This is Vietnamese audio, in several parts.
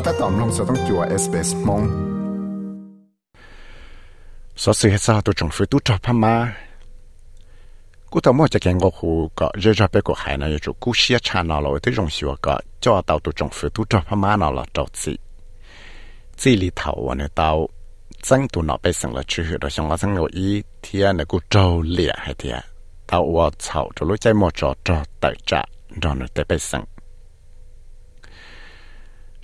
ก็ถ้าตอมลงสต้องจัวเอสเปสมงสอสื่อสาตัวจงฟื้นตัวจับพม่ากูต่อมอจะแกงกูหูก็เยอะๆไปกูหายนะอยู่จุกูเชียชานาเราที่จงชัวก็จ่อเตาตัวจงฟื้นตัวจับพม่านาเราจอดสิสิลีเถาวันเนี่ยเตาจังตัวหนอไปสังละชื่อเราสังละสังเราอีเทียนกูเจ้าเลี่ยให้เทียเตาว่าเฉาจะรู้ใจหมดจอดจอดแต่จะรอหนูแต่ไปสัง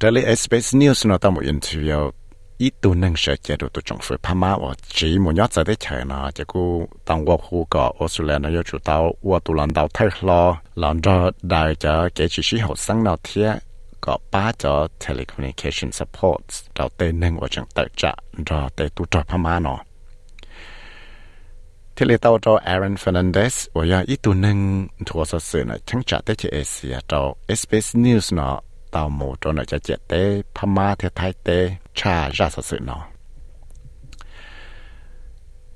trở lại SBS News nó tao một interview ít tu nâng sẽ chế độ tổ trọng phải Pama ở chỉ một nhát giờ đấy chơi nó chỉ cô tăng qua khu cọ Australia nó yêu chủ tao qua tu lần tao thay lo lần đó đại cho cái chỉ sĩ học sáng nào thế có ba cho telecommunication support đầu tên nâng và trong tự trạng rồi để tu trò Pama nó thế là tao cho Aaron Fernandez và nhà ít tu nâng thuộc sự nó chẳng trả tới chế Asia cho SBS News nó tàu mù cho nó cho chết tế phama thì thái tế cha ra sự sự nó.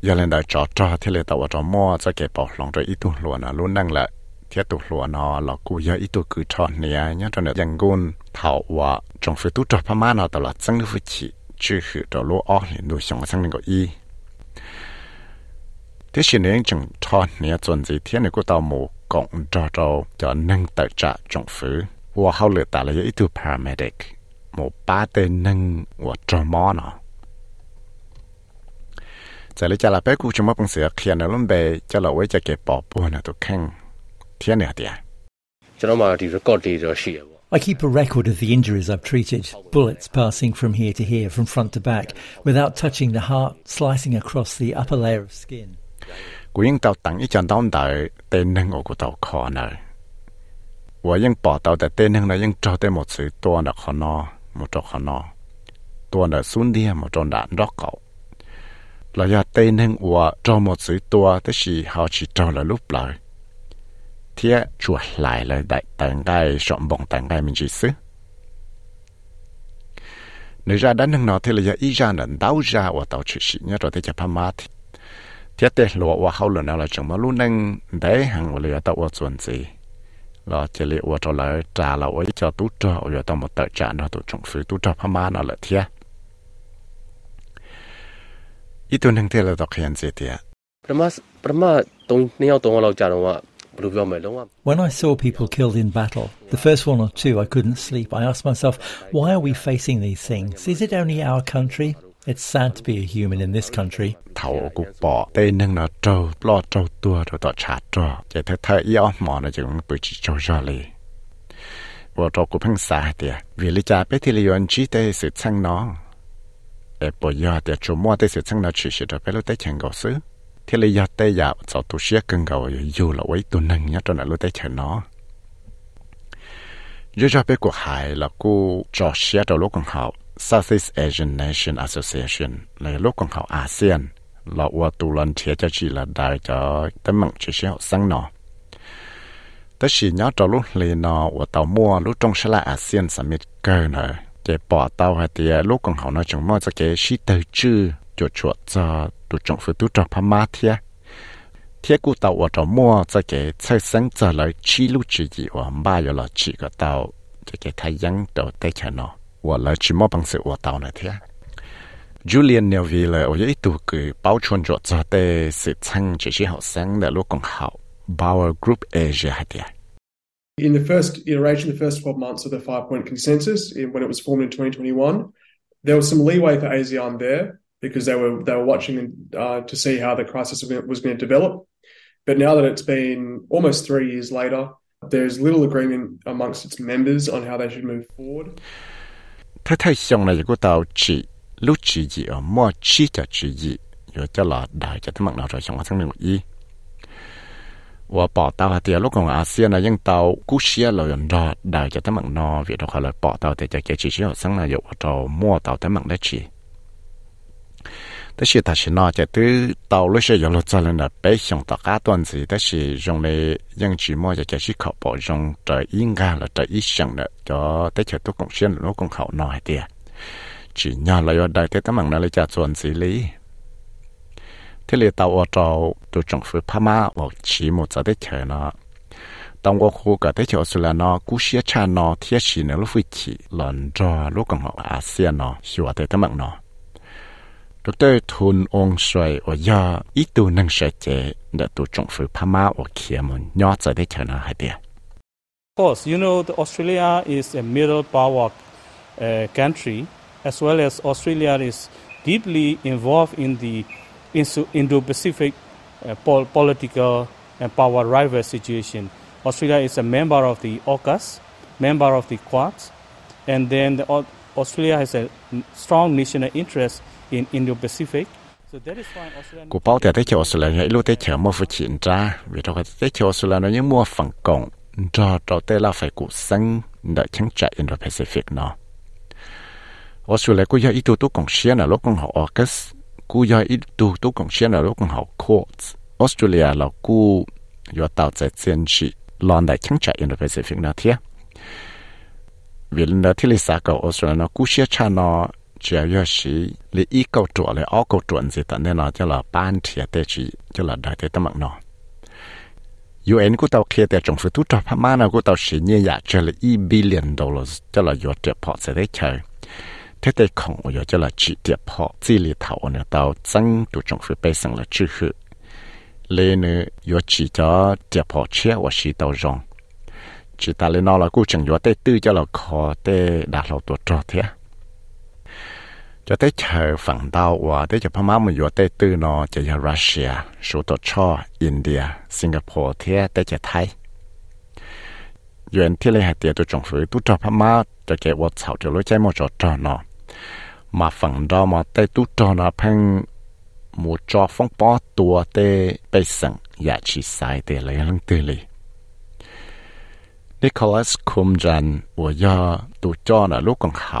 Giờ lên đời trò trò thì lấy tàu trò mua cho cái bỏ lòng rồi ít tu luôn à luôn năng là thiết tu luôn nó là cú giờ ít tu cứ trò nè nhá cho nó dân gun, thảo và trong phía tu trò phama nó tàu là chân được chỉ chứ hữu trò lúa ó liền nuôi sống sang y thế xin nên chừng trò nè chuẩn gì thiên này của tàu mù I keep a record of the injuries I've treated, bullets passing from here to here, from front to back, without touching the heart, slicing across the upper layer of skin. ว่ายังปอเตาแต่เต้นหนึ่งนะยังจอแต่หมดสื่อตัวดักขอนอหมดจอขอนอตัวดักซุนเดียหมดจอด่านรอกเก่าเราอยากเต้นหนึ่งอวจอหมดสื่อตัวแต่ชีเขาชีจอละลูกเลยเทียชวดหลายเลยได้แต่งได้สมบงแต่งได้มันจีซื้อ nếu ra đánh hàng nọ thì là giờ ý ra nền đau ra và tàu chỉ sĩ nhớ rồi thì chụp hàm mát thiết tế lụa và hậu lần nào là chúng mà luôn nâng để hàng và lừa tàu và chuẩn gì When I saw people killed in battle, the first one or two I couldn't sleep. I asked myself, why are we facing these things? Is it only our country? It's sad to be a human in this country. Thảo của bỏ. Tên nâng nó trâu, lo, trâu tua, rồi tỏ chả trâu chỉ thật thấy yếu mỏ nó chỉ bởi chỉ trâu ra lì. Và trâu của phăng xa tìa. vì lý cha bế thì lý do chí tê sự chăng nó? Ê bỏ giờ tìa chú mua tê sự chăng nó chỉ sẽ trở bế lúc tê chẳng gạo xứ. Thì lý do tê giờ cho tu sĩ cần gạo dù là với tu nâng nhá cho nó lúc tê chẳng nó. Dù cho bế của hải là cô cho xế trò lúc còn học Southeast Asian Nation Association là lúc còn học ASEAN, là qua tù lần thiệt cho chỉ là đại cho tấm mặn chỉ sẽ học sinh nó tất sĩ nhớ cho lúc lì nọ và tàu mua, lúc trong sẽ là ASEAN Summit cơ nữa để bỏ tàu hay thì à, lúc còn học nói chung mua cho cái sĩ tư chữ cho chuột cho tụ trong phụ tụ cho phá thiệt thiệt cụ tàu và tàu mua cho cái chơi sinh cho lại chi lúc chỉ gì và ba giờ là chỉ có tàu cho cái thay dương đầu tay cho nó và lại chỉ mua bằng sự và tàu này thiệt Julian Neville 我有一度佢包穿咗做的是趁这些学生的路更好，Bauer Group Asia 系啲。 In the first iteration, the first 12 months of the five point consensus, in, when it was formed in 2021, there was some leeway for ASEAN there because they were they were watching uh, to see how the crisis was going to develop. But now that it's been almost three years later, there's little agreement amongst its members on how they should move forward. 睇睇上嚟个到chỉ lúc chỉ gì ở mua chi cho chỉ gì rồi cho là đại cho thằng nào rồi xong sang đường y và bỏ tàu thì lúc còn ASEAN là những tàu cú xia là rồi ra đại cho thằng nó việc đó là bỏ tàu thì cho cái chỉ chỉ sang là dụ cho mua tàu thằng đấy chỉ 但是它是那这对到那些养老责任的百姓大家段子，但是用来用寂寞就就是靠保用这应该了这一生了，就得就都贡献了，贡好那一点。chỉ nhà là ở đây thế tấm bằng là cha chuẩn xử lý thế là tàu ở tàu từ trong phía Pama và chỉ một giờ tới chờ nó trong quá khu cả tới chờ xưa là nó cú xe cha nó thiết chỉ nó lúc phải chỉ lần cho lúc còn họ ASEAN nó hiểu thế tấm bằng nó ดรทุนองสวยโอยาอีตูนังเสเจดตูจงฟื้นพม่าโอเคียมันยอดจะได้เทนาให้เดีย Of course, you know the Australia is a middle power uh, country, as well as Australia is deeply involved in the Indo-Pacific uh, political and power rival situation. Australia is a member of the AUKUS, member of the Quad, and then the, Australia has a mm, strong national interest in Indo-Pacific. Cụ bao giờ tới chỗ là ngay lúc thế chở mua phụ chuyện ra, vì đó tới chỗ là nó những mua phẳng cổng, cho cho tới là phải cụ sân đợi chẳng chạy Indo-Pacific nó. Ở sửa lại cụ do ít tu tu còn xia là lúc còn họ August, cụ do ít tu tu còn xia là lúc còn họ Courts. Australia là cụ do tạo ra chiến sĩ lon đại chẳng chạy Indo-Pacific nó thiệt. Vì nó thiết lý xã cầu Australia nó cụ xia cha nó chỉ là sĩ lý ý cầu chuột là ó cầu chuột gì tận nên nó cho là ban thiệt để chỉ cho là đại thế tâm nó UN của tàu kia tại trong phủ tu trọ Pama nó của tàu sĩ như vậy cho là y billion dollars cho là do tiệp họ sẽ đấy chơi thế đây không ở cho là chỉ tiệp họ chỉ lý thảo tăng từ trong phủ bây sang là chữ hư lên nữa do chỉ cho tiệp họ chia và sĩ tàu rong chỉ ta lên nó là cú chẳng gió tê tư cho là khó tê đạt lâu tuổi trọ thế จะได้เจอฝั่งดาวว่าได้จะพม่ามันอยู่ได้ตื้อนอจะยารัสเซียสุดชออินเดีย สิงคโปร์เทียได้จะไทยยวนที่เลยหาเตียตัวจงฝือตัวจอพม่าจะเกวัดเสาจะรู้ใจมอจอจอนอมาฝั่งดาวมาได้ตัวจอนอเพ่งหมูจอฟงปอตัวเตไปสั่งอย่าชีสายเตเลยลังเตเลยนิโคลัสคุมจันวัวยาตัวจอนะลูกของเขา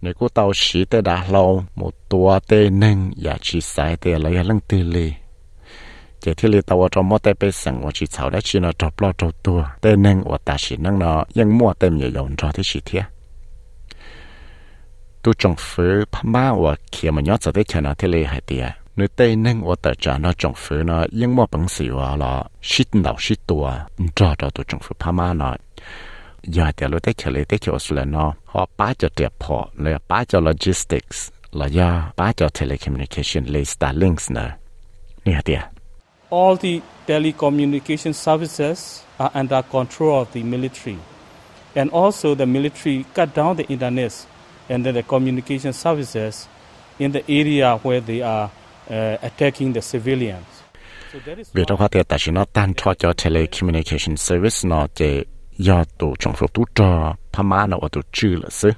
nếu cô tàu xí tê đã lâu một tua tê nâng ya chỉ sai tê lấy ya lăng tư lì chỉ thiết lì tàu trong mua tê bê sẵn và chỉ sau đã chỉ nó chọc lo trâu tua. Tê nâng và ta chỉ nâng nó, nhưng mua tê nhiều dùng cho thế chỉ thiệt tu trồng phứ pha và kia mà nhớ giờ tới chờ nó thì lì hay tiệt nếu tê nâng và tờ trả nó trồng phứ nó, nhưng mua bằng xì và là shit đầu shit tua. Cho cho tu trồng phứ pha nó All the telecommunication services are under control of the military and also the military cut down the internet and then the communication services in the area where they are uh, attacking the civilians. So that is เวลาเขาเตียแต่ชินอตันทอจอ telecommunication service เนาะเจ giờ tổ trọng phục tú trò pha má nào ở tổ chư là sư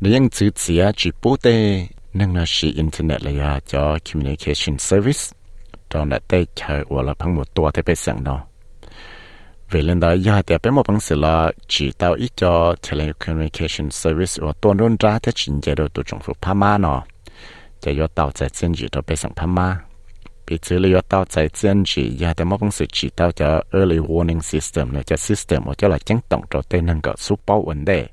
để những chữ chia chỉ bố tê, nâng là chỉ internet là cho communication service. Cho nên tê chờ hoặc là bằng một tua thế bây giờ đó. về lần đó giờ thì bên một bằng sự là chỉ tao ít cho telecommunication service hoặc tuần luôn ra thế chính chế độ tổ trọng phục pha má nó chỉ do tao sẽ xin chỉ cho bây giờ pha má ปีซื้อเลยตัวใจเส้นจียาแต่มอบังสุจีตัวจะ early warning system เนี่ยจะ system ว่าจะหลักจังต้องตัวเต้นนั่นก็ซูเปอร์วันเดย์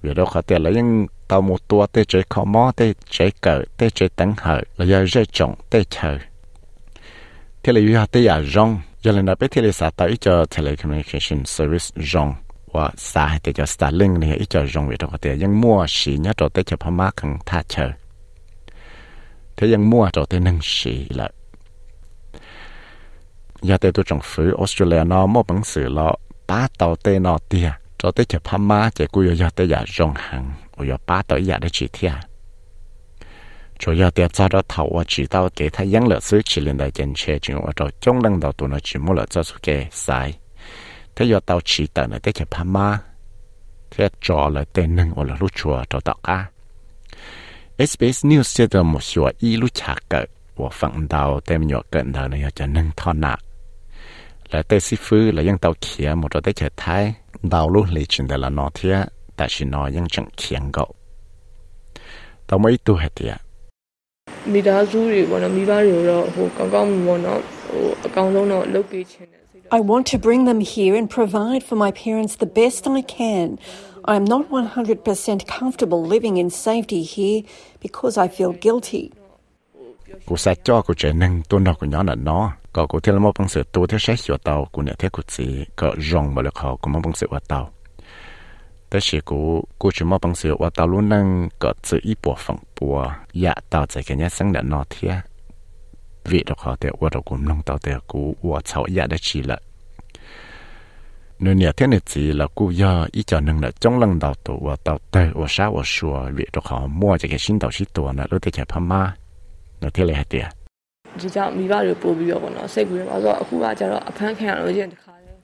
เดี๋ยวเราขอเตือนแล้วยังตัวมูตัวเตจคอมอเตจเกิดเตจตั้งเหอแล้วยังเจจงเตจเหอเทเลยวิหาเตยาจงยังเลยนับไปเทเลสาตัวอีจอ telecommunication service จงว่าสายเตจะ Starlink เนี่ยอีจอจงเวทเราขอเตือนยังมั่วสีเนี่ยตัวเตจพม่าขังท่าเชอ thế ยังมั่วจอเทนังสีละยาเตตัวจงฟื้อออสเตรเลียนอมอบังสือลอป้าเตาเตนอเตียจอเตจะพม่าจะกุยยาเตยาจงหังอุยป้าเตยาได้จีเทียจอยาเตจ้าเราเทาว่าจีเตาเกทายังเหลือซื้อชิลินได้เจนเชจึงว่าจอจงดังดาวตัวนั้นจีมุเหลือจะสุเกสายเทยาเตาจีเตเนี่ยเตจะพม่าเทจอเลยเตนึงอุลลุชัวจอตอกา SBS News จะตัวมุชัวอีลุชาเกิดว่าฝั่งดาวเต็มหยกเกินเดาเนี่ยจะนึ่งท่อนหนักและเตซิฟื้อและยังเตาเขียหมดเราได้เฉดท้ายดาวลูกเลยจินแต่ละนอเทียแต่ชินอยังจังเขียงก็ต่อมาอีตัวเหตียမိသားစုတွေပေါ့နော်မိဘတွေတော့ဟိုကောင်းကောင်းပေါ့နော်ဟိုအကောင်းဆုံးတော့လုပ်ပေးခြင်း I want to bring them here and provide for my parents the best I can I am not 100% comfortable living in safety here because I feel guilty. Cô sẽ cho cô trẻ nâng tôn đó của nhỏ là nó. Có cô thiên là một bằng sự tu theo sách của tàu của nè thế của chị, có rộng mà lực họ của một bằng sự của tàu. Tất nhiên cô cô chỉ một bằng sự của tàu luôn nâng có chữ ý bộ phẳng bộ dạ tàu tại cái nhà sáng là nó thế. Vì đọc họ thì hoạt đọc cũng nông tàu thì cô hoạt cháu dạ đã chỉ lại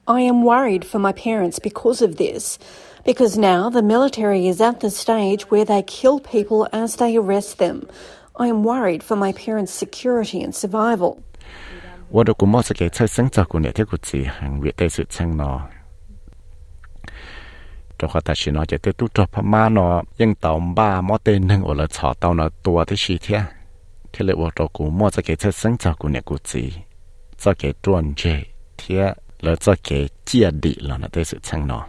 I am worried for my parents because of this, because now the military is at the stage where they kill people as they arrest them. I am worried for my parents' security and survival. Cho họ ta chỉ nói chỉ tới tu cho phá ma nó nhưng tàu ba mò tên nâng ở là chọ tàu nó tua thế gì thế thế lệ ở trong cú mò cho cái chất sinh cho này gì cho cái tuần chế thế là cho cái chia đi là nó tới sự chăng nó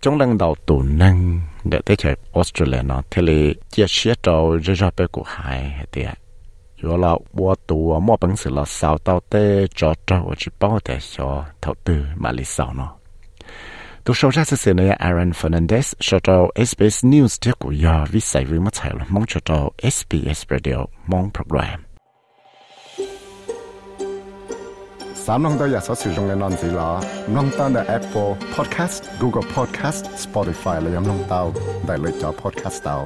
trong lần đầu tụ nâng để tới cái Australia nó thế lệ chia sẻ cho rất rất bé của hai thế rồi là bùa tụ mò bằng sự là sao tàu tê cho cho chỉ bao để cho thầu tư mà lý sao nó tu sau ra sẽ này Aaron Fernandez cho cho SBS News tiếp của yo vi sai vi mất là mong cho cho SBS Radio mong program 三弄到日所使用嘅单字啦，弄到嘅 Apple Podcast、Google Podcast、Spotify 嚟饮弄到，大类咗 Podcast 到。